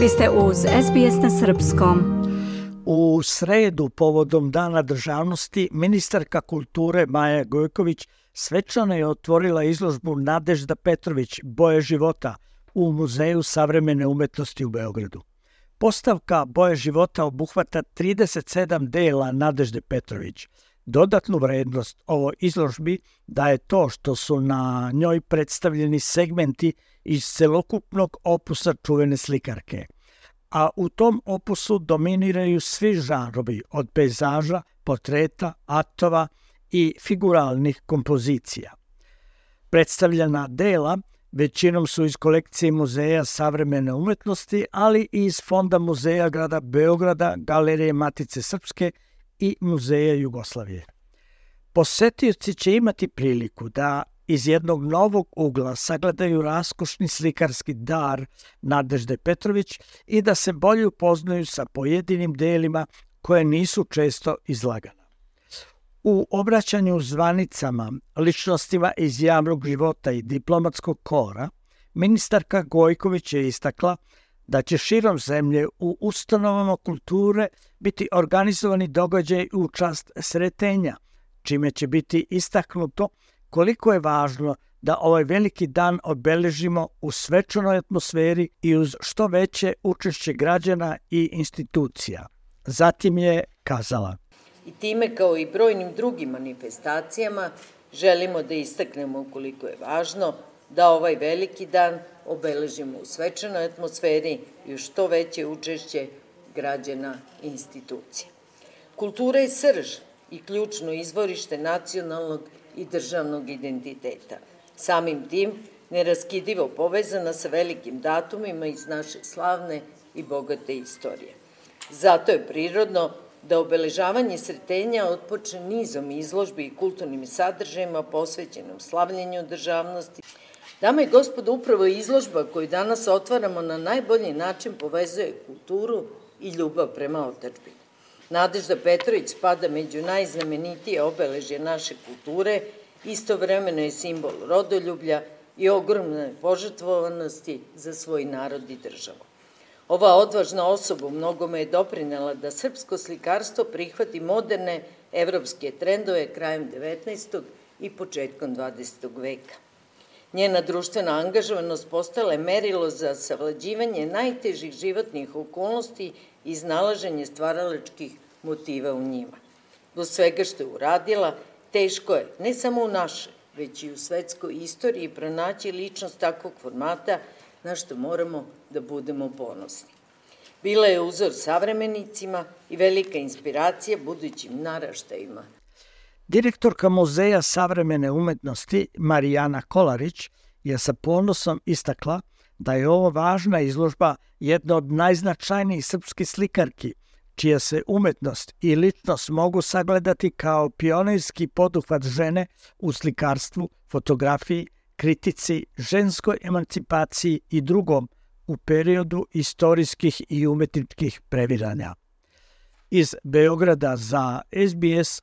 Vi ste uz SBS na Srpskom. U sredu, povodom Dana državnosti, ministarka kulture Maja Gojković svečano je otvorila izložbu Nadežda Petrović Boje života u Muzeju savremene umetnosti u Beogradu. Postavka Boje života obuhvata 37 dela Nadežde Petrović. Dodatnu vrednost ovo izložbi daje to što su na njoj predstavljeni segmenti iz celokupnog opusa čuvene slikarke. A u tom opusu dominiraju svi žanrovi od pejzaža, portreta, atova i figuralnih kompozicija. Predstavljena dela većinom su iz kolekcije Muzeja savremene umetnosti, ali i iz Fonda Muzeja grada Beograda, Galerije Matice Srpske i Muzeja Jugoslavije. Posetioci će imati priliku da iz jednog novog ugla sagledaju raskošni slikarski dar Nadežde Petrović i da se bolje upoznaju sa pojedinim delima koje nisu često izlagana. U obraćanju zvanicama, ličnostima iz javnog života i diplomatskog kora, ministarka Gojković je istakla da će širom zemlje u ustanovama kulture biti organizovani događaj u čast sretenja, čime će biti istaknuto koliko je važno da ovaj veliki dan obeležimo u svečanoj atmosferi i uz što veće učešće građana i institucija. Zatim je kazala. I time kao i brojnim drugim manifestacijama želimo da istaknemo koliko je važno da ovaj veliki dan obeležimo u svečanoj atmosferi i što veće učešće građana i institucija. Kultura je srž i ključno izvorište nacionalnog i državnog identiteta. Samim tim, neraskidivo povezana sa velikim datumima iz naše slavne i bogate istorije. Zato je prirodno da obeležavanje sretenja otpočne nizom izložbi i kulturnim sadržajima posvećenom slavljenju državnosti. Dame i gospodo, upravo izložba koju danas otvaramo na najbolji način povezuje kulturu i ljubav prema otačbini. Nadežda Petrović spada među najznamenitije obeležje naše kulture, istovremeno je simbol rodoljublja i ogromne požrtvovanosti za svoj narod i državu. Ova odvažna osoba u mnogome je doprinela da srpsko slikarstvo prihvati moderne evropske trendove krajem 19. i početkom 20. veka. Njena društvena angažovanost postala je merilo za savlađivanje najtežih životnih okolnosti i iznalaženje stvaralačkih motiva u njima. Do svega što je uradila, teško je, ne samo u našoj, već i u svetskoj istoriji, pronaći ličnost takvog formata na što moramo da budemo ponosni. Bila je uzor savremenicima i velika inspiracija budućim naraštajima. Direktorka Muzeja savremene umetnosti Marijana Kolarić je sa ponosom istakla da je ovo važna izložba jedna od najznačajnijih srpskih slikarki, čija se umetnost i ličnost mogu sagledati kao pionirski poduhvat žene u slikarstvu, fotografiji, kritici, ženskoj emancipaciji i drugom u periodu istorijskih i umetničkih previranja. Iz Beograda za SBS